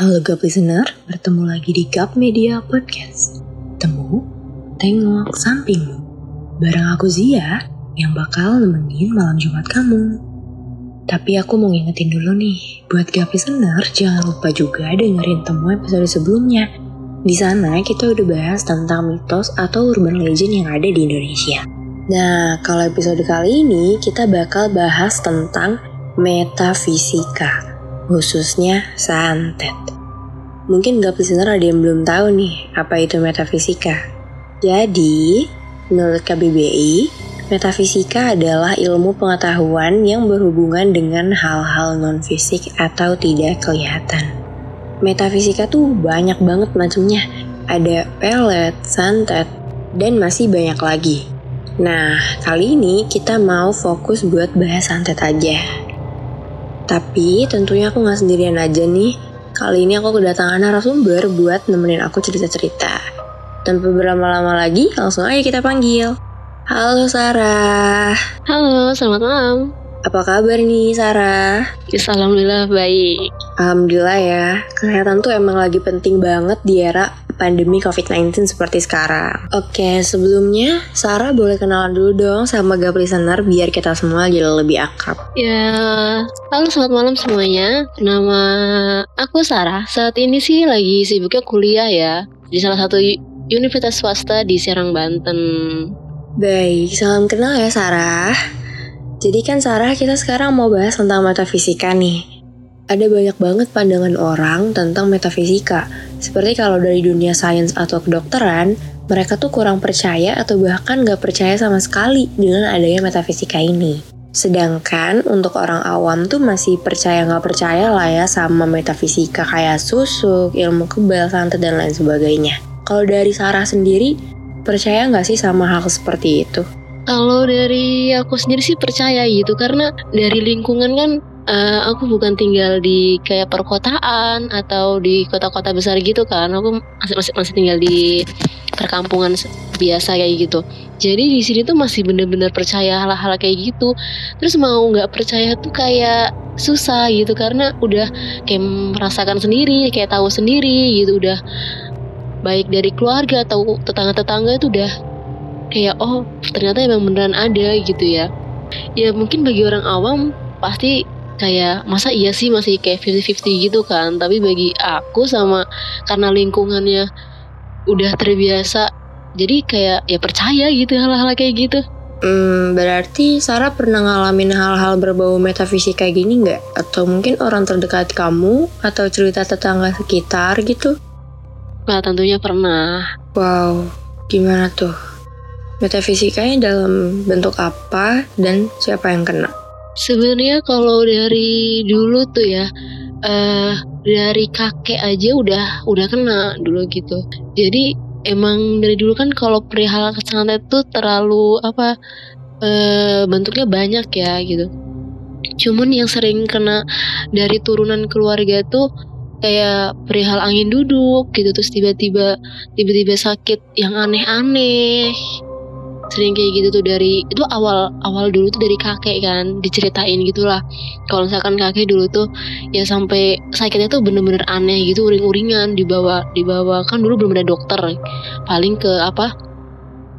Halo Gap Listener, bertemu lagi di Gap Media Podcast. Temu, tengok sampingmu. Bareng aku Zia, yang bakal nemenin malam Jumat kamu. Tapi aku mau ngingetin dulu nih, buat Gap Listener jangan lupa juga dengerin temu episode sebelumnya. Di sana kita udah bahas tentang mitos atau urban legend yang ada di Indonesia. Nah, kalau episode kali ini kita bakal bahas tentang metafisika khususnya santet. Mungkin gak listener ada yang belum tahu nih apa itu metafisika. Jadi, menurut KBBI, metafisika adalah ilmu pengetahuan yang berhubungan dengan hal-hal non-fisik atau tidak kelihatan. Metafisika tuh banyak banget macamnya. Ada pelet, santet, dan masih banyak lagi. Nah, kali ini kita mau fokus buat bahas santet aja. Tapi tentunya aku nggak sendirian aja nih. Kali ini aku kedatangan narasumber buat nemenin aku cerita-cerita. Tanpa berlama-lama lagi, langsung aja kita panggil. Halo Sarah. Halo, selamat malam. Apa kabar nih Sarah? Alhamdulillah baik. Alhamdulillah ya, kesehatan tuh emang lagi penting banget di era pandemi COVID-19 seperti sekarang. Oke, sebelumnya Sarah boleh kenalan dulu dong sama Gap Listener biar kita semua jadi lebih akrab. Ya, halo selamat malam semuanya. Nama aku Sarah. Saat ini sih lagi sibuknya kuliah ya di salah satu universitas swasta di Serang, Banten. Baik, salam kenal ya Sarah. Jadi kan Sarah kita sekarang mau bahas tentang metafisika nih ada banyak banget pandangan orang tentang metafisika. Seperti kalau dari dunia sains atau kedokteran, mereka tuh kurang percaya atau bahkan gak percaya sama sekali dengan adanya metafisika ini. Sedangkan untuk orang awam tuh masih percaya gak percaya lah ya sama metafisika kayak susuk, ilmu kebal, santet, dan lain sebagainya. Kalau dari Sarah sendiri, percaya gak sih sama hal seperti itu? Kalau dari aku sendiri sih percaya gitu karena dari lingkungan kan uh, aku bukan tinggal di kayak perkotaan atau di kota-kota besar gitu kan. Aku masih masih masih tinggal di perkampungan biasa kayak gitu. Jadi di sini tuh masih bener-bener percaya hal-hal kayak gitu. Terus mau nggak percaya tuh kayak susah gitu karena udah kayak merasakan sendiri kayak tahu sendiri gitu. Udah baik dari keluarga atau tetangga-tetangga itu udah kayak oh ternyata emang beneran ada gitu ya. Ya mungkin bagi orang awam pasti kayak masa iya sih masih kayak 50-50 gitu kan tapi bagi aku sama karena lingkungannya udah terbiasa jadi kayak ya percaya gitu hal-hal kayak gitu Hmm, berarti Sarah pernah ngalamin hal-hal berbau metafisika gini nggak? Atau mungkin orang terdekat kamu atau cerita tetangga sekitar gitu? Nah, tentunya pernah. Wow, gimana tuh? Metafisikanya dalam bentuk apa dan siapa yang kena? Sebenarnya kalau dari dulu tuh ya, uh, dari kakek aja udah udah kena dulu gitu. Jadi emang dari dulu kan kalau perihal kesantet tuh terlalu apa uh, bentuknya banyak ya gitu. Cuman yang sering kena dari turunan keluarga tuh kayak perihal angin duduk gitu terus tiba-tiba tiba-tiba sakit yang aneh-aneh sering kayak gitu tuh dari itu awal awal dulu tuh dari kakek kan diceritain gitulah. Kalau misalkan kakek dulu tuh ya sampai sakitnya tuh bener-bener aneh gitu uring-uringan dibawa dibawa kan dulu belum ada dokter. Paling ke apa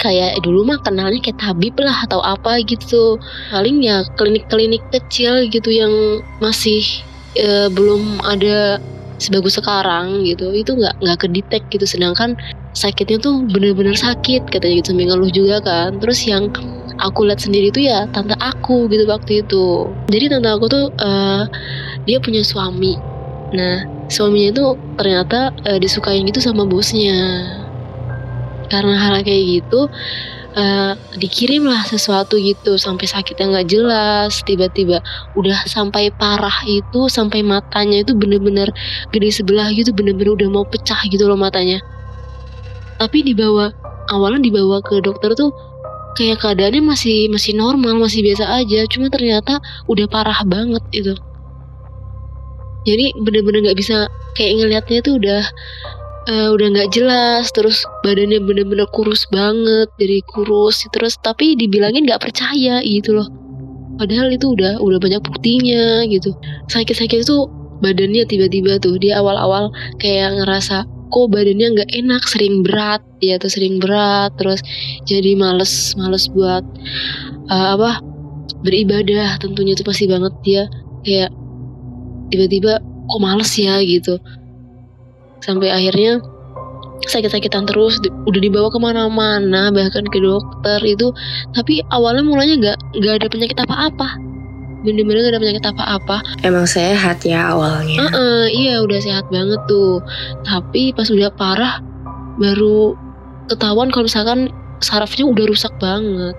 kayak dulu mah kenalnya kayak tabib lah atau apa gitu. Paling ya klinik-klinik kecil gitu yang masih e, belum ada sebagus sekarang gitu itu nggak nggak kedetek gitu. Sedangkan sakitnya tuh bener-bener sakit katanya gitu sambil ngeluh juga kan. Terus yang aku lihat sendiri tuh ya tante aku gitu waktu itu. Jadi tante aku tuh uh, dia punya suami. Nah suaminya itu ternyata uh, disukain gitu sama bosnya. Karena hal kayak gitu uh, dikirimlah sesuatu gitu sampai sakitnya nggak jelas tiba-tiba udah sampai parah itu sampai matanya itu bener-bener gede sebelah gitu bener-bener udah mau pecah gitu loh matanya. Tapi dibawa awalnya dibawa ke dokter tuh kayak keadaannya masih masih normal masih biasa aja cuma ternyata udah parah banget itu. Jadi bener-bener nggak bisa kayak ngelihatnya tuh udah uh, udah nggak jelas terus badannya bener-bener kurus banget jadi kurus terus tapi dibilangin nggak percaya gitu loh. Padahal itu udah udah banyak buktinya gitu. Sakit-sakit itu badannya tiba-tiba tuh dia awal-awal kayak ngerasa kok badannya nggak enak sering berat ya tuh sering berat terus jadi males males buat uh, apa beribadah tentunya itu pasti banget dia kayak tiba-tiba kok males ya? gitu sampai akhirnya sakit-sakitan terus udah dibawa ke mana-mana bahkan ke dokter itu. Tapi awalnya mulanya nggak nggak ada penyakit apa-apa. Bener-bener gak ada penyakit apa-apa. Emang sehat ya awalnya? Uh -uh, iya udah sehat banget tuh. Tapi pas udah parah baru ketahuan kalau misalkan sarafnya udah rusak banget.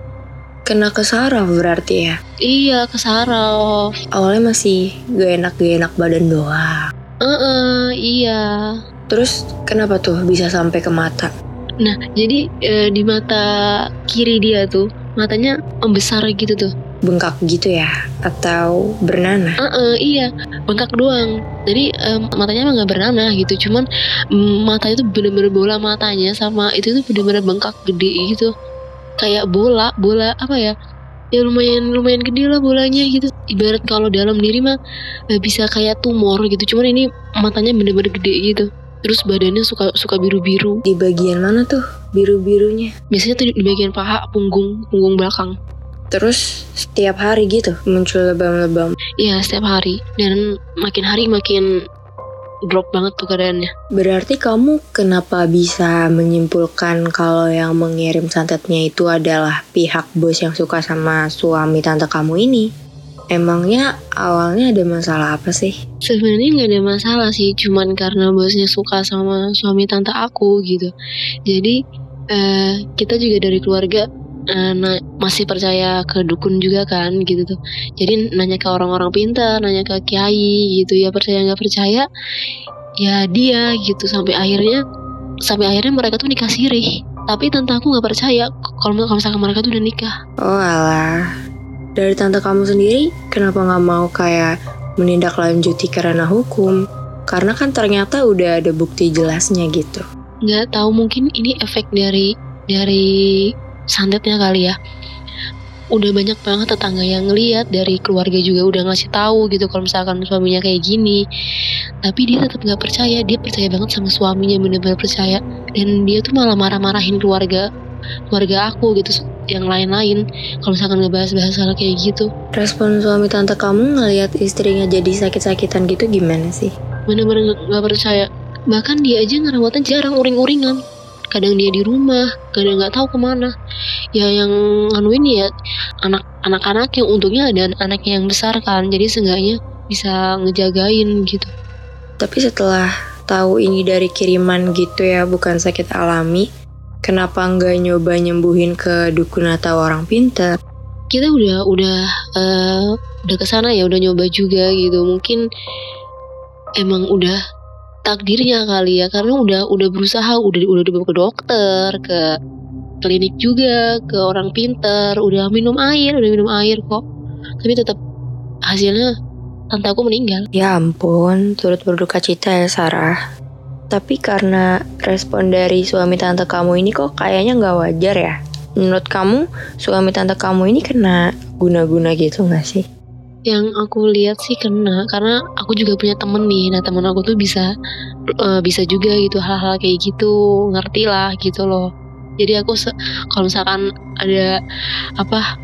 Kena ke saraf berarti ya? Iya ke saraf. Awalnya masih gak enak gak enak badan doang. Uh -uh, iya terus kenapa tuh bisa sampai ke mata nah jadi e, di mata kiri dia tuh matanya membesar gitu tuh bengkak gitu ya atau bernanah? Uh -uh, iya bengkak doang. Jadi um, matanya emang nggak bernanah gitu, cuman um, mata itu bener-bener bola matanya sama itu tuh bener-bener bengkak gede gitu, kayak bola bola apa ya? Ya lumayan lumayan gede lah bolanya gitu. Ibarat kalau dalam diri mah bisa kayak tumor gitu, cuman ini matanya bener-bener gede gitu. Terus badannya suka suka biru-biru. Di bagian mana tuh biru-birunya? Biasanya tuh di bagian paha, punggung, punggung belakang. Terus setiap hari gitu muncul lebam-lebam. Iya setiap hari dan makin hari makin drop banget tuh keadaannya. Berarti kamu kenapa bisa menyimpulkan kalau yang mengirim santetnya itu adalah pihak bos yang suka sama suami tante kamu ini? Emangnya awalnya ada masalah apa sih? Sebenarnya nggak ada masalah sih, cuman karena bosnya suka sama suami tante aku gitu. Jadi uh, kita juga dari keluarga uh, masih percaya ke dukun juga kan gitu tuh. Jadi nanya ke orang-orang pintar nanya ke kiai gitu. Ya percaya nggak percaya ya dia gitu. Sampai akhirnya sampai akhirnya mereka tuh nikah sirih. Tapi tante aku nggak percaya kalau kalau misalkan mereka tuh udah nikah. Oh alah dari tante kamu sendiri kenapa nggak mau kayak menindaklanjuti karena hukum? Karena kan ternyata udah ada bukti jelasnya gitu. Nggak tahu mungkin ini efek dari dari santetnya kali ya. Udah banyak banget tetangga yang ngeliat dari keluarga juga udah ngasih tahu gitu kalau misalkan suaminya kayak gini. Tapi dia tetap nggak percaya dia percaya banget sama suaminya bener-bener percaya. Dan dia tuh malah marah-marahin keluarga keluarga aku gitu yang lain-lain. Kalau misalkan ngebahas-bahas hal kayak gitu. Respon suami tante kamu ngeliat istrinya jadi sakit-sakitan gitu gimana sih? Bener-bener nggak percaya. Bahkan dia aja ngerawatnya jarang uring-uringan. Kadang dia di rumah kadang nggak tahu ke mana. Ya yang anu ini ya anak anak-anak yang untungnya ada anaknya yang besar kan. Jadi seenggaknya bisa ngejagain gitu. Tapi setelah tahu ini dari kiriman gitu ya bukan sakit alami kenapa nggak nyoba nyembuhin ke dukun atau orang pintar? Kita udah udah uh, udah ke sana ya udah nyoba juga gitu. Mungkin emang udah takdirnya kali ya karena udah udah berusaha udah udah dibawa ke dokter ke klinik juga ke orang pinter udah minum air udah minum air kok. Tapi tetap hasilnya tante aku meninggal. Ya ampun turut berduka cita ya Sarah tapi karena respon dari suami tante kamu ini kok kayaknya nggak wajar ya? Menurut kamu suami tante kamu ini kena guna-guna gitu nggak sih? Yang aku lihat sih kena karena aku juga punya temen nih. Nah temen aku tuh bisa uh, bisa juga gitu hal-hal kayak gitu. Ngerti lah gitu loh. Jadi aku kalau misalkan ada apa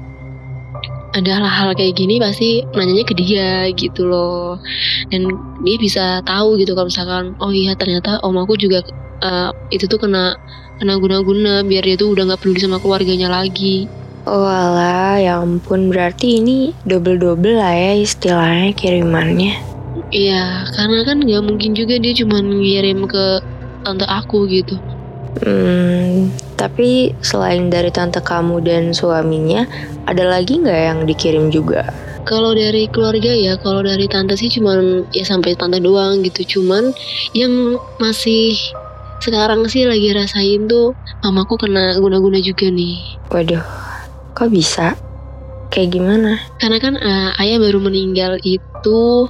ada hal-hal kayak gini pasti nanyanya ke dia gitu loh dan dia bisa tahu gitu kalau misalkan oh iya ternyata om aku juga uh, itu tuh kena kena guna-guna biar dia tuh udah nggak peduli sama keluarganya lagi Oh alah, ya ampun berarti ini double-double lah ya istilahnya kirimannya. Iya, karena kan gak mungkin juga dia cuma ngirim ke tante aku gitu. Hmm, tapi selain dari tante kamu dan suaminya, ada lagi nggak yang dikirim juga? Kalau dari keluarga ya, kalau dari tante sih cuman ya sampai tante doang gitu. Cuman yang masih sekarang sih lagi rasain tuh mamaku kena guna-guna juga nih. Waduh, Kok bisa? Kayak gimana? Karena kan uh, ayah baru meninggal itu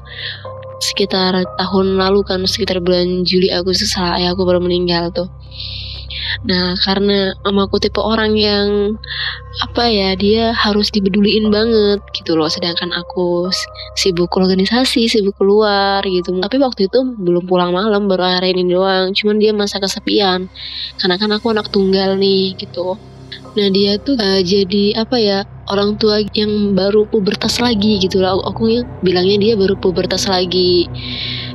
sekitar tahun lalu kan sekitar bulan Juli Agustus lah ayah aku baru meninggal tuh Nah karena mamaku tipe orang yang apa ya dia harus dibeduliin banget gitu loh. Sedangkan aku sibuk organisasi, sibuk keluar gitu. Tapi waktu itu belum pulang malam baru hari ini doang. Cuman dia masa kesepian karena kan aku anak tunggal nih gitu. Nah dia tuh uh, jadi apa ya orang tua yang baru pubertas lagi gitu. Aku, aku bilangnya dia baru pubertas lagi.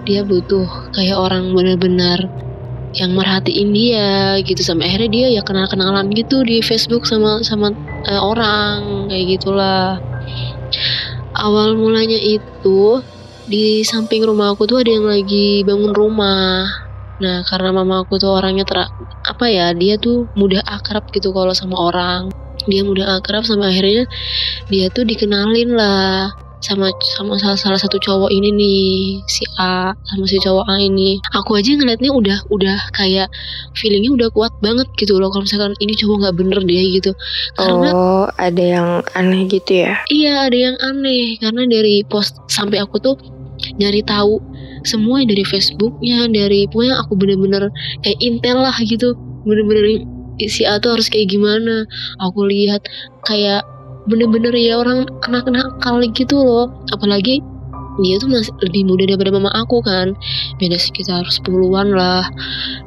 Dia butuh kayak orang benar-benar yang merhatiin dia gitu sampai akhirnya dia ya kenal kenalan gitu di Facebook sama sama uh, orang kayak gitulah. Awal mulanya itu di samping rumah aku tuh ada yang lagi bangun rumah. Nah karena mama aku tuh orangnya ter apa ya dia tuh mudah akrab gitu kalau sama orang. Dia mudah akrab sama akhirnya dia tuh dikenalin lah sama sama salah, salah satu cowok ini nih si A sama si cowok A ini. Aku aja ngeliatnya udah udah kayak feelingnya udah kuat banget gitu loh. Kalau misalkan ini cowok nggak bener deh gitu. Karena oh ada yang aneh gitu ya? Iya ada yang aneh. Karena dari post sampai aku tuh nyari tahu semua dari Facebooknya dari pokoknya aku bener-bener kayak intel lah gitu. Bener-bener si A tuh harus kayak gimana. Aku lihat kayak bener-bener ya orang anak nakal gitu loh. Apalagi dia tuh masih lebih muda daripada mama aku kan. Beda sekitar 10-an lah.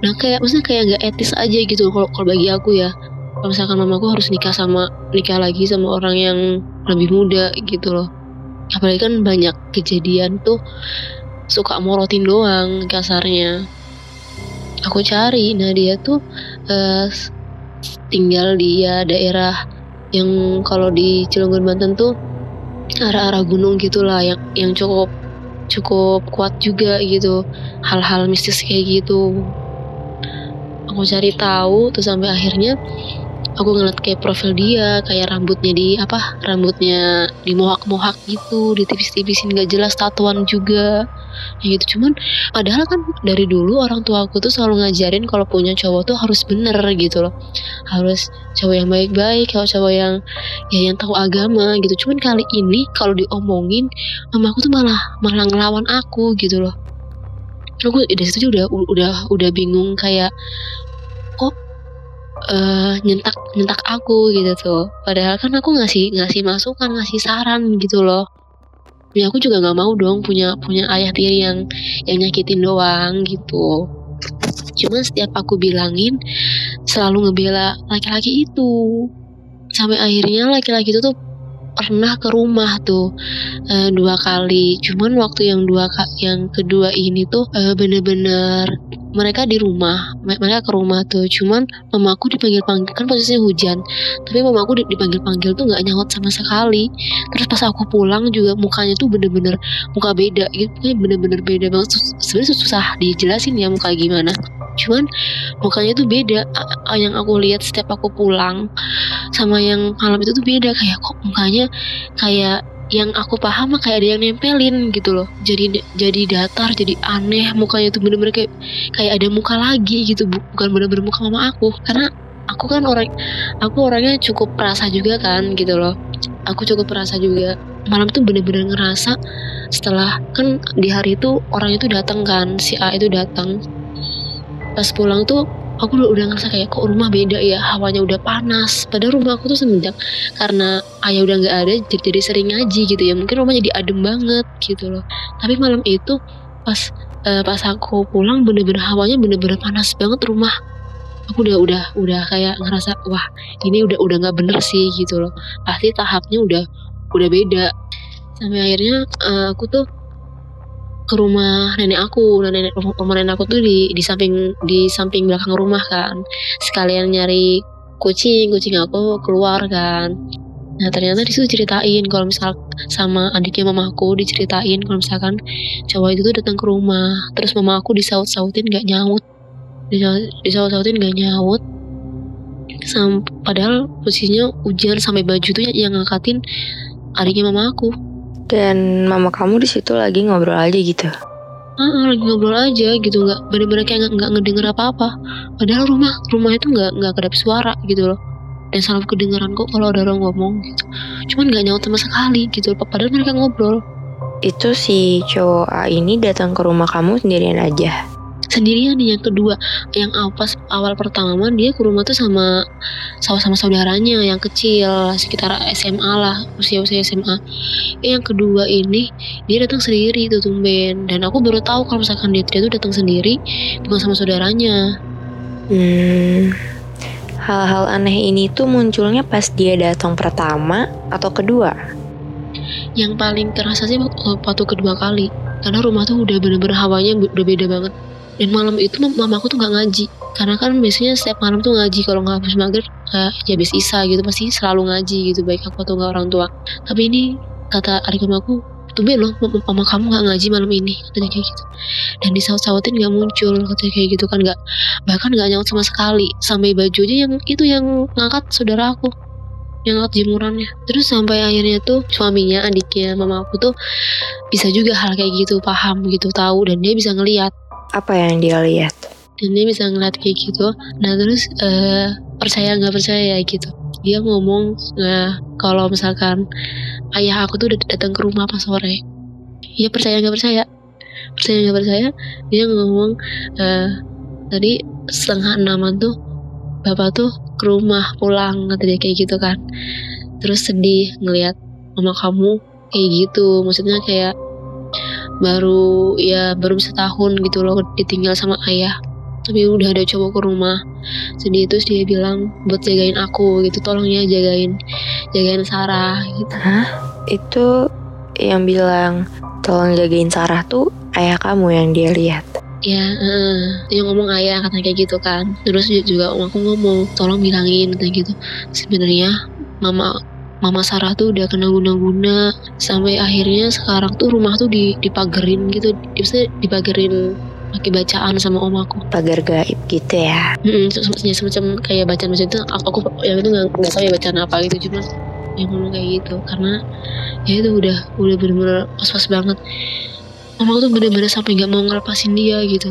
Nah kayak maksudnya kayak nggak etis aja gitu kalau kalau bagi aku ya. Kalau misalkan mamaku harus nikah sama nikah lagi sama orang yang lebih muda gitu loh. Apalagi kan banyak kejadian tuh suka morotin doang kasarnya. Aku cari nah dia tuh uh, tinggal di ya daerah yang kalau di Cilegon Banten tuh arah-arah gunung gitulah yang yang cukup cukup kuat juga gitu. Hal-hal mistis kayak gitu. Aku cari tahu tuh sampai akhirnya aku ngeliat kayak profil dia kayak rambutnya di apa rambutnya di mohak-mohak gitu ditipis-tipisin gak jelas tatuan juga ya gitu. Cuman padahal kan dari dulu orang tua aku tuh selalu ngajarin kalau punya cowok tuh harus bener gitu loh. Harus cowok yang baik-baik kalau cowok yang ya yang tahu agama gitu. Cuman kali ini kalau diomongin mama aku tuh malah malah ngelawan aku gitu loh. Aku dari situ udah udah udah bingung kayak kok uh, nyentak nyentak aku gitu tuh. Padahal kan aku ngasih ngasih masukan ngasih saran gitu loh ya aku juga nggak mau dong punya punya ayah tiri yang yang nyakitin doang gitu. Cuman setiap aku bilangin selalu ngebela laki-laki itu. Sampai akhirnya laki-laki itu tuh pernah ke rumah tuh uh, dua kali. Cuman waktu yang dua yang kedua ini tuh uh, bener-bener mereka di rumah. Mereka ke rumah tuh. Cuman mamaku dipanggil panggil kan posisinya hujan. Tapi mamaku dipanggil panggil tuh nggak nyaut sama sekali. Terus pas aku pulang juga mukanya tuh bener-bener muka beda gitu. Bener-bener beda banget. Sebenarnya susah dijelasin ya muka gimana. Cuman mukanya tuh beda. Yang aku lihat setiap aku pulang sama yang malam itu tuh beda. Kayak kok mukanya kayak yang aku paham mah kayak ada yang nempelin gitu loh. Jadi jadi datar jadi aneh mukanya tuh bener-bener kayak kayak ada muka lagi gitu bukan bener-bener muka mama aku. Karena aku kan orang aku orangnya cukup perasa juga kan gitu loh. Aku cukup perasa juga. Malam tuh bener-bener ngerasa setelah kan di hari itu orang itu datang kan si A itu datang pas pulang tuh aku udah, udah ngerasa kayak kok rumah beda ya? Hawanya udah panas. Padahal rumah aku tuh semenjak karena ayah udah nggak ada jadi, jadi sering ngaji gitu ya. Mungkin rumah jadi adem banget gitu loh. Tapi malam itu pas uh, pas aku pulang bener-bener hawanya bener-bener panas banget rumah. Aku udah udah udah kayak ngerasa wah ini udah udah nggak bener sih gitu loh. Pasti tahapnya udah udah beda. Sampai akhirnya uh, aku tuh ke rumah nenek aku. Dan nenek rumah nenek aku tuh di di samping di samping belakang rumah kan. Sekalian nyari kucing kucing aku keluar kan. Nah ternyata di situ ceritain kalau misal sama adiknya mamaku diceritain kalau misalkan cowok itu tuh datang ke rumah. Terus mama aku disaut-sautin gak nyaut. Disaut-sautin gak nyaut. Sam, padahal posisinya hujan sampai baju tuh yang ngangkatin adiknya mama aku dan mama kamu di situ lagi ngobrol aja gitu. Ah, lagi ngobrol aja gitu nggak bener-bener kayak nggak ngedenger apa-apa. Padahal rumah rumah itu nggak nggak kedap suara gitu loh. Dan selalu kedengeran kok kalau ada orang ngomong gitu. Cuman nggak nyaut sama sekali gitu. Padahal mereka ngobrol. Itu si cowok A ini datang ke rumah kamu sendirian aja. Sendirian nih yang kedua. Yang awal pas awal pertama dia ke rumah tuh sama sama sama saudaranya yang kecil sekitar SMA lah usia usia SMA eh, yang kedua ini dia datang sendiri tuh tumben dan aku baru tahu kalau misalkan dia dia tuh datang sendiri bukan sama saudaranya. Hmm hal-hal aneh ini tuh munculnya pas dia datang pertama atau kedua? Yang paling terasa sih waktu kedua kali. Karena rumah tuh udah bener-bener hawanya berbeda banget dan malam itu mama aku tuh nggak ngaji. Karena kan biasanya setiap malam tuh ngaji. Kalau nggak habis maghrib uh, ya habis isa gitu pasti selalu ngaji gitu. Baik aku atau nggak orang tua. Tapi ini kata adik aku tumben loh mama kamu nggak ngaji malam ini. Katanya kayak gitu. Dan di saut sautin nggak muncul. Katanya kayak gitu kan nggak bahkan nggak nyaut sama sekali. Sampai baju aja yang itu yang ngangkat saudara aku. Yang ngangkat jemurannya. Terus sampai akhirnya tuh suaminya adiknya mama aku tuh bisa juga hal kayak gitu paham gitu tahu. Dan dia bisa ngelihat apa yang dia lihat? Dan dia bisa ngeliat kayak gitu. Nah terus uh, percaya nggak percaya gitu. Dia ngomong uh, kalau misalkan ayah aku tuh udah datang ke rumah pas sore. Ya percaya nggak percaya? Percaya nggak percaya? Dia ngomong uh, tadi setengah enaman tuh bapak tuh ke rumah pulang kata dia kayak gitu kan. Terus sedih ngelihat mama kamu kayak gitu. Maksudnya kayak baru ya baru bisa tahun gitu loh ditinggal sama ayah. Tapi udah ada cowok ke rumah. Sedih terus dia bilang buat jagain aku gitu tolong ya jagain jagain Sarah gitu. Hah? itu yang bilang tolong jagain Sarah tuh ayah kamu yang dia lihat. Ya uh, dia ngomong ayah katanya kayak gitu kan. Terus juga aku ngomong tolong bilangin katanya gitu. Sebenarnya mama Mama Sarah tuh udah kena guna-guna sampai akhirnya sekarang tuh rumah tuh dipagerin gitu, bisa dipagerin pakai bacaan sama om aku. Pagar gaib gitu ya? Hmm, semacam, semacam kayak bacaan macam itu. Aku, aku yang itu nggak nggak tahu ya bacaan apa gitu cuma yang ngomong kayak gitu karena ya itu udah udah bener-bener pas-pas banget. Mama aku tuh bener-bener sampai nggak mau ngelepasin dia gitu.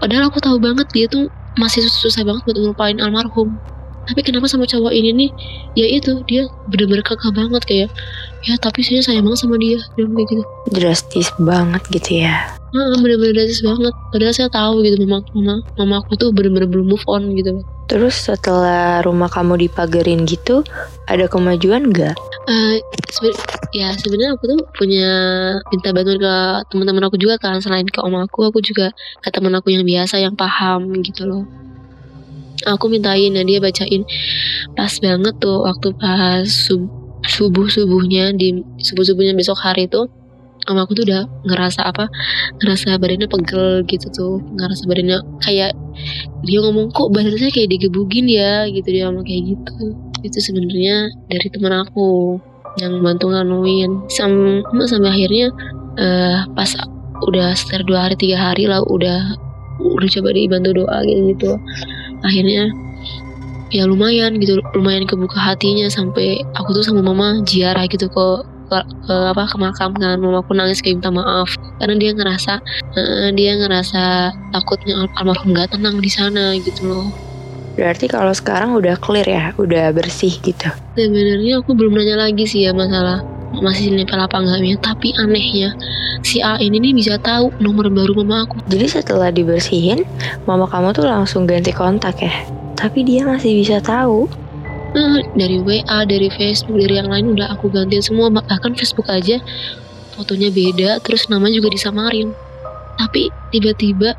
Padahal aku tahu banget dia tuh masih susah banget buat ngelupain almarhum tapi kenapa sama cowok ini nih? Ya itu dia bener-bener kakak banget kayak ya tapi saya sayang banget sama dia. Dia kayak gitu. Drastis banget gitu ya. Nah, bener-bener drastis banget. Padahal saya tahu gitu mama mama mama aku tuh bener-bener belum move on gitu. Terus setelah rumah kamu dipagerin gitu ada kemajuan nggak? Uh, sebe ya sebenarnya aku tuh punya minta bantuan ke teman-teman aku juga kan. Selain ke om aku aku juga ke teman aku yang biasa yang paham gitu loh aku mintain dan dia bacain. Pas banget tuh waktu pas sub subuh subuhnya di subuh subuhnya besok hari tuh sama aku tuh udah ngerasa apa ngerasa badannya pegel gitu tuh ngerasa badannya kayak dia ngomong kok badannya kayak digebugin ya? Gitu dia ngomong kayak gitu. Itu sebenarnya dari teman aku yang bantu nganuin. Sampai sampai akhirnya uh, pas udah sekitar dua hari tiga hari lah udah udah coba dibantu doa gitu akhirnya ya lumayan gitu lumayan kebuka hatinya sampai aku tuh sama mama ziarah gitu ke ke, ke apa ke makam kan. Mama aku nangis kayak minta maaf. Karena dia ngerasa uh, dia ngerasa takutnya al almarhum gak tenang di sana gitu loh berarti kalau sekarang udah clear ya udah bersih gitu. Sebenarnya aku belum nanya lagi sih ya masalah masih nempel apa enggaknya tapi anehnya si A ini nih bisa tahu nomor baru mama aku. Jadi setelah dibersihin mama kamu tuh langsung ganti kontak ya? Tapi dia masih bisa tahu? Nah, dari WA dari Facebook dari yang lain udah aku gantiin semua. Bahkan Facebook aja fotonya beda terus nama juga disamarin. Tapi tiba-tiba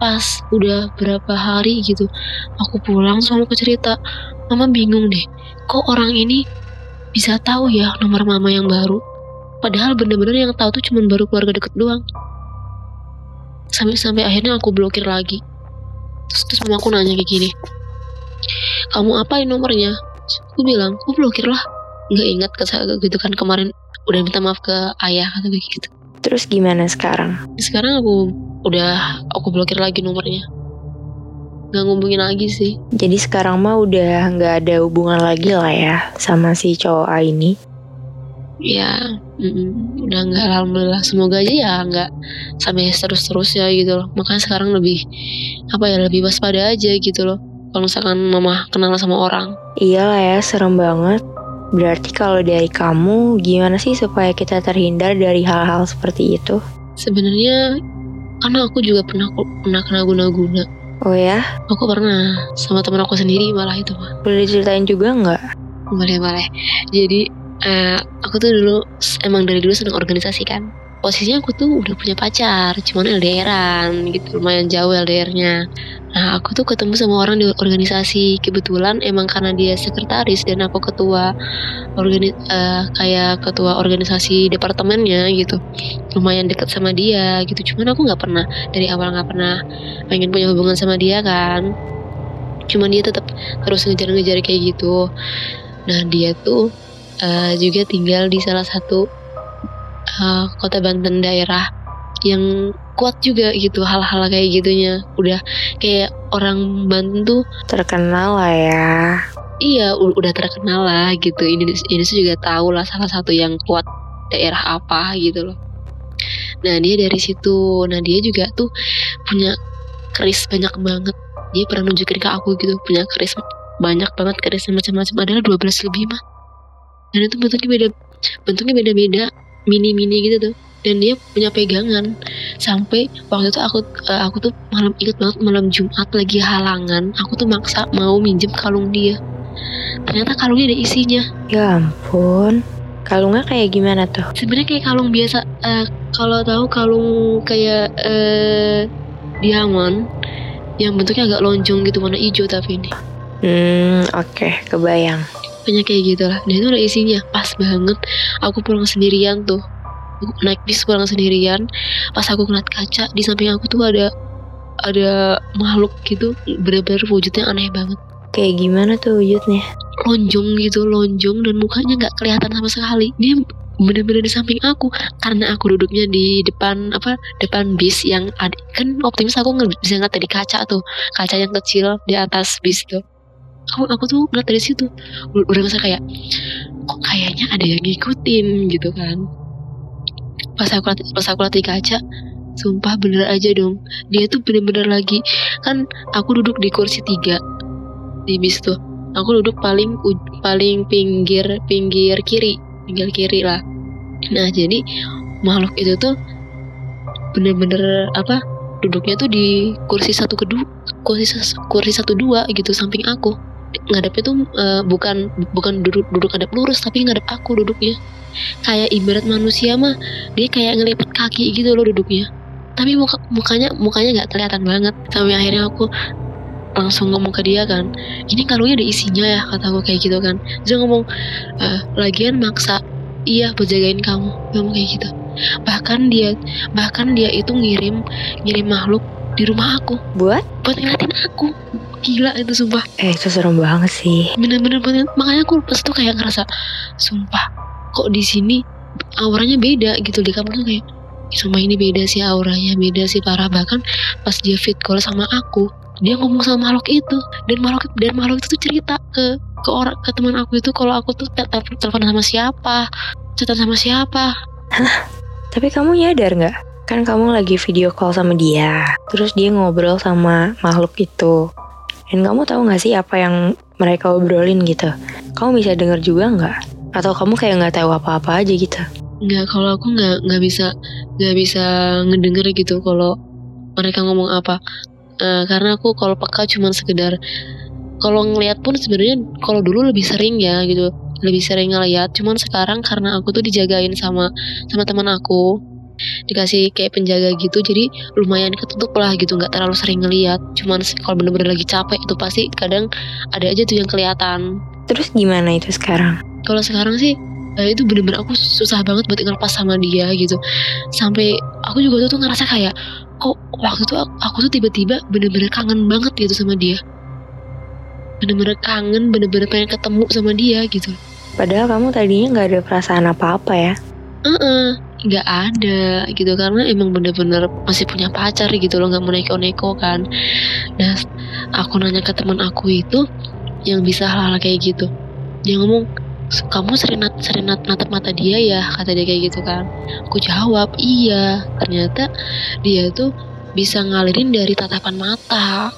pas udah berapa hari gitu aku pulang sama aku cerita mama bingung deh kok orang ini bisa tahu ya nomor mama yang baru. Padahal bener-bener yang tahu tuh cuma baru keluarga deket doang. Sampai-sampai akhirnya aku blokir lagi. Terus, terus mama aku nanya kayak gini. Kamu apain nomornya? Aku bilang, aku blokir lah. Gak ingat ke gitu kan kemarin udah minta maaf ke ayah kata gitu. Terus gimana sekarang? Sekarang aku udah aku blokir lagi nomornya nggak ngubungin lagi sih. Jadi sekarang mah udah nggak ada hubungan lagi lah ya sama si cowok A ini. Ya, mm, udah nggak alhamdulillah. Semoga aja ya nggak sampai terus-terus ya gitu loh. Makanya sekarang lebih apa ya lebih waspada aja gitu loh. Kalau misalkan mama kenal sama orang. Iya lah ya, serem banget. Berarti kalau dari kamu gimana sih supaya kita terhindar dari hal-hal seperti itu? Sebenarnya karena aku juga pernah pernah kena guna-guna Oh ya? Aku pernah sama teman aku sendiri malah itu mah. Boleh diceritain juga nggak? Boleh boleh. Jadi uh, aku tuh dulu emang dari dulu seneng organisasi kan posisinya aku tuh udah punya pacar cuman LDRan gitu lumayan jauh LDRnya nah aku tuh ketemu sama orang di organisasi. Kebetulan emang karena dia sekretaris dan aku ketua organi uh, kayak ketua organisasi departemennya gitu. Lumayan deket sama dia gitu cuman aku nggak pernah dari awal nggak pernah pengen punya hubungan sama dia kan. Cuman dia tetap terus ngejar-ngejar kayak gitu. Nah dia tuh uh, juga tinggal di salah satu uh, kota Banten daerah yang kuat juga gitu hal-hal kayak gitunya. Udah kayak orang Banten tuh terkenal lah ya. Iya udah terkenal lah gitu. Indonesia, Indonesia juga tahu lah salah satu yang kuat daerah apa gitu loh. Nah dia dari situ. Nah dia juga tuh punya keris banyak banget. Dia pernah nunjukin ke aku gitu punya keris banyak banget keris macam-macam adalah 12 lebih mah dan itu bentuknya beda bentuknya beda-beda mini-mini gitu tuh. Dan dia punya pegangan. Sampai waktu itu aku uh, aku tuh malam inget banget malam Jumat lagi halangan aku tuh maksa mau minjem kalung dia. Ternyata kalungnya ada isinya. Ya ampun. Kalungnya kayak gimana tuh? Sebenarnya kayak kalung biasa uh, kalau tahu kalung kayak uh, diamond yang bentuknya agak lonjong gitu warna hijau tapi ini. Hmm oke okay, kebayang banyak kayak gitu lah dan itu ada isinya. Pas banget. Aku pulang sendirian tuh. Naik bis pulang sendirian. Pas aku ngeliat kaca di samping aku tuh ada ada makhluk gitu. Bener-bener wujudnya aneh banget. Kayak gimana tuh wujudnya? Lonjong gitu lonjong dan mukanya nggak kelihatan sama sekali. Dia bener-bener di samping aku. Karena aku duduknya di depan apa depan bis yang ada kan optimis aku nggak bisa ngeliat dari kaca tuh. Kaca yang kecil di atas bis tuh aku aku tuh ngeliat dari situ. Udah ngerasa kayak kok kayaknya ada yang ngikutin gitu kan. Pas aku liat, pas aku liat di kaca sumpah bener aja dong. Dia tuh bener-bener lagi kan aku duduk di kursi tiga di bis tuh. Aku duduk paling paling pinggir pinggir kiri pinggir kiri lah. Nah jadi makhluk itu tuh bener-bener apa duduknya tuh di kursi satu kedua kursi kursi satu dua gitu samping aku ngadepnya tuh uh, bukan bukan duduk duduk ngadep lurus tapi ngadep aku duduknya. Kayak ibarat manusia mah dia kayak ngelipet kaki gitu loh duduknya. Tapi muka, mukanya mukanya nggak kelihatan banget. Sampai akhirnya aku langsung ngomong ke dia kan ini kalungnya ada isinya ya kata aku kayak gitu kan. Dia ngomong e, lagian maksa iya buat jagain kamu ngomong kayak gitu. Bahkan dia bahkan dia itu ngirim ngirim makhluk di rumah aku. Buat? Buat ngeliatin aku. Gila itu sumpah. Eh itu serem banget sih. Bener-bener banget makanya aku pas tuh kayak ngerasa sumpah kok di sini auranya beda gitu di kamar tuh kayak sama ini beda sih auranya beda sih parah. Bahkan pas dia fit call sama aku dia ngomong sama makhluk itu. Dan makhluk dan makhluk itu tuh cerita ke ke orang ke teman aku itu kalau aku tuh telepon sama siapa cerita sama siapa. Hah? tapi kamu nyadar nggak kan kamu lagi video call sama dia terus dia ngobrol sama makhluk itu dan kamu tahu gak sih apa yang mereka obrolin gitu? Kamu bisa denger juga nggak? Atau kamu kayak nggak tahu apa-apa aja gitu? Nggak, kalau aku nggak nggak bisa nggak bisa ngedenger gitu kalau mereka ngomong apa. Uh, karena aku kalau peka cuma sekedar kalau ngeliat pun sebenarnya kalau dulu lebih sering ya gitu lebih sering ngeliat cuman sekarang karena aku tuh dijagain sama sama teman aku dikasih kayak penjaga gitu jadi lumayan ketutup lah gitu nggak terlalu sering ngeliat. Cuman kalau bener-bener lagi capek itu pasti kadang ada aja tuh yang kelihatan. Terus gimana itu sekarang? Kalau sekarang sih eh, itu bener-bener aku susah banget buat ngelepas sama dia gitu. Sampai aku juga tuh, tuh ngerasa kayak kok waktu itu aku, aku tuh tiba-tiba bener-bener kangen banget gitu sama dia. Bener-bener kangen bener-bener pengen ketemu sama dia gitu. Padahal kamu tadinya nggak ada perasaan apa-apa ya? Uh -uh, nggak ada gitu karena emang bener-bener masih punya pacar gitu loh nggak mau neko-neko kan. Nah aku nanya ke teman aku itu yang bisa hal-hal kayak gitu. Dia ngomong kamu sering nat sering nat natap mata dia ya kata dia kayak gitu kan. Aku jawab iya. Ternyata dia tuh bisa ngalirin dari tatapan mata.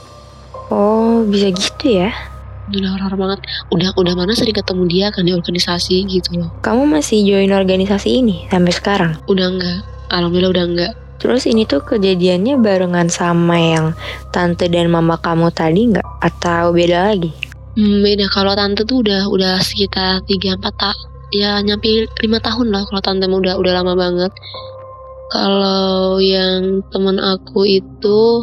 Oh bisa gitu ya udah horor banget udah udah mana sering ketemu dia kan di organisasi gitu loh kamu masih join organisasi ini sampai sekarang udah enggak alhamdulillah udah enggak Terus ini tuh kejadiannya barengan sama yang tante dan mama kamu tadi nggak? Atau beda lagi? Hmm, beda kalau tante tuh udah udah sekitar 3 4 tak ya nyampe lima tahun lah kalau tante udah udah lama banget. Kalau yang teman aku itu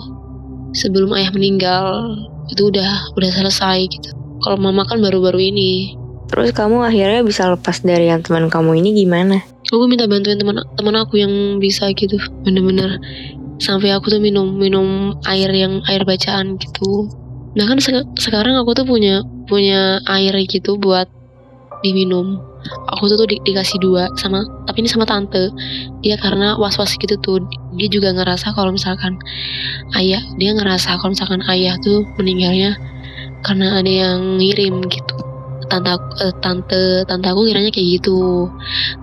sebelum ayah meninggal itu udah udah selesai gitu. Kalau mama kan baru-baru ini. Terus kamu akhirnya bisa lepas dari yang teman kamu ini gimana? aku minta bantuin teman teman aku yang bisa gitu bener-bener sampai aku tuh minum minum air yang air bacaan gitu nah kan se sekarang aku tuh punya punya air gitu buat diminum aku tuh di dikasih dua sama tapi ini sama tante. Dia karena was was gitu tuh. Dia juga ngerasa kalau misalkan ayah dia ngerasa kalau misalkan ayah tuh meninggalnya karena ada yang ngirim gitu. Tante uh, tante tante aku kiranya kayak gitu.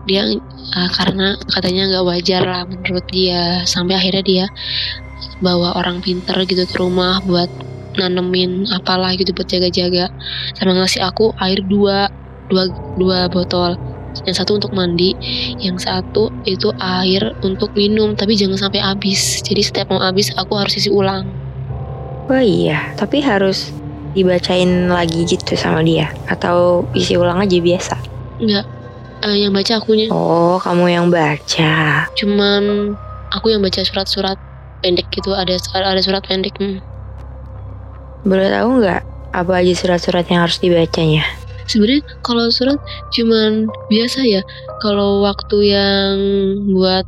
Dia uh, karena katanya nggak wajar lah menurut dia. Sampai akhirnya dia bawa orang pinter gitu ke rumah buat nanemin apalah gitu buat jaga-jaga. Sama ngasih aku air dua dua dua botol. Yang satu untuk mandi yang satu itu air untuk minum tapi jangan sampai habis. Jadi setiap mau habis aku harus isi ulang. Oh iya tapi harus dibacain lagi gitu sama dia? Atau isi ulang aja biasa? Enggak uh, yang baca akunya. Oh kamu yang baca. Cuman aku yang baca surat-surat pendek gitu ada ada surat pendek hmm. boleh tahu nggak apa aja surat-surat yang harus dibacanya sebenarnya kalau surat cuman biasa ya kalau waktu yang buat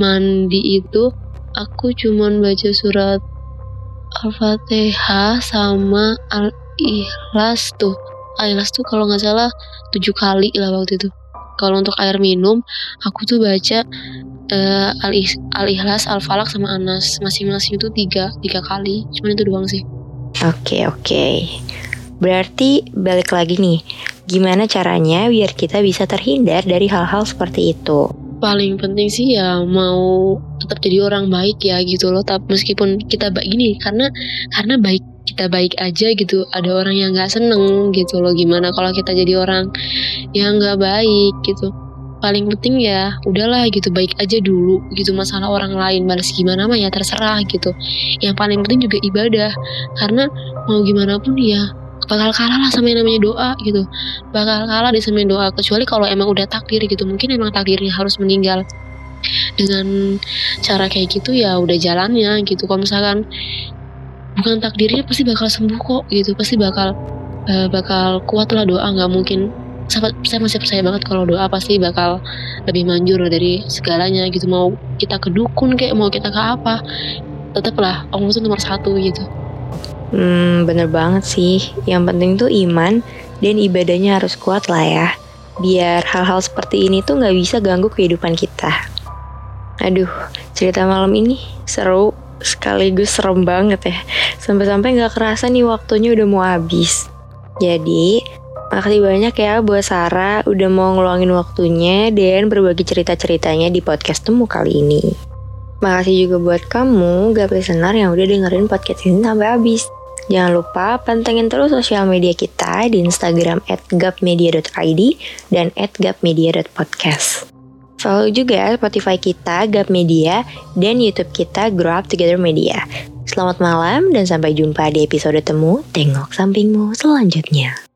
mandi itu aku cuman baca surat Al-Fatihah sama Al-Ikhlas tuh. Al-Ikhlas tuh kalau nggak salah tujuh kali lah waktu itu. Kalau untuk air minum, aku tuh baca uh, Al-Ikhlas, Al-Falak sama Anas. Masing-masing itu tiga, tiga kali. Cuman itu doang sih. Oke, okay, oke. Okay. Berarti balik lagi nih, gimana caranya biar kita bisa terhindar dari hal-hal seperti itu? paling penting sih ya mau tetap jadi orang baik ya gitu loh. Tapi meskipun kita baik gini karena karena baik kita baik aja gitu. Ada orang yang nggak seneng gitu loh. Gimana kalau kita jadi orang yang nggak baik gitu? Paling penting ya udahlah gitu baik aja dulu gitu. Masalah orang lain balas gimana mah ya terserah gitu. Yang paling penting juga ibadah. Karena mau gimana pun ya bakal kalah lah sama yang namanya doa gitu. Bakal kalah di sama doa kecuali kalau emang udah takdir gitu. Mungkin emang takdirnya harus meninggal. Dengan cara kayak gitu ya udah jalannya gitu. Kalau misalkan bukan takdirnya pasti bakal sembuh kok gitu. Pasti bakal uh, bakal kuat lah doa. Nggak mungkin saya masih percaya banget kalau doa pasti bakal lebih manjur dari segalanya gitu. Mau kita ke dukun kayak mau kita ke apa tetaplah Allah itu nomor satu gitu Hmm, bener banget sih. Yang penting tuh iman dan ibadahnya harus kuat lah ya. Biar hal-hal seperti ini tuh nggak bisa ganggu kehidupan kita. Aduh, cerita malam ini seru sekaligus serem banget ya. Sampai-sampai nggak kerasa nih waktunya udah mau habis. Jadi, makasih banyak ya buat Sarah udah mau ngeluangin waktunya dan berbagi cerita-ceritanya di podcast temu kali ini. Makasih juga buat kamu, gak listener yang udah dengerin podcast ini sampai habis. Jangan lupa pantengin terus sosial media kita di Instagram gapmedia.id dan gapmedia.podcast. Follow juga Spotify kita, Gap Media, dan YouTube kita, Grow Up Together Media. Selamat malam dan sampai jumpa di episode temu Tengok Sampingmu selanjutnya.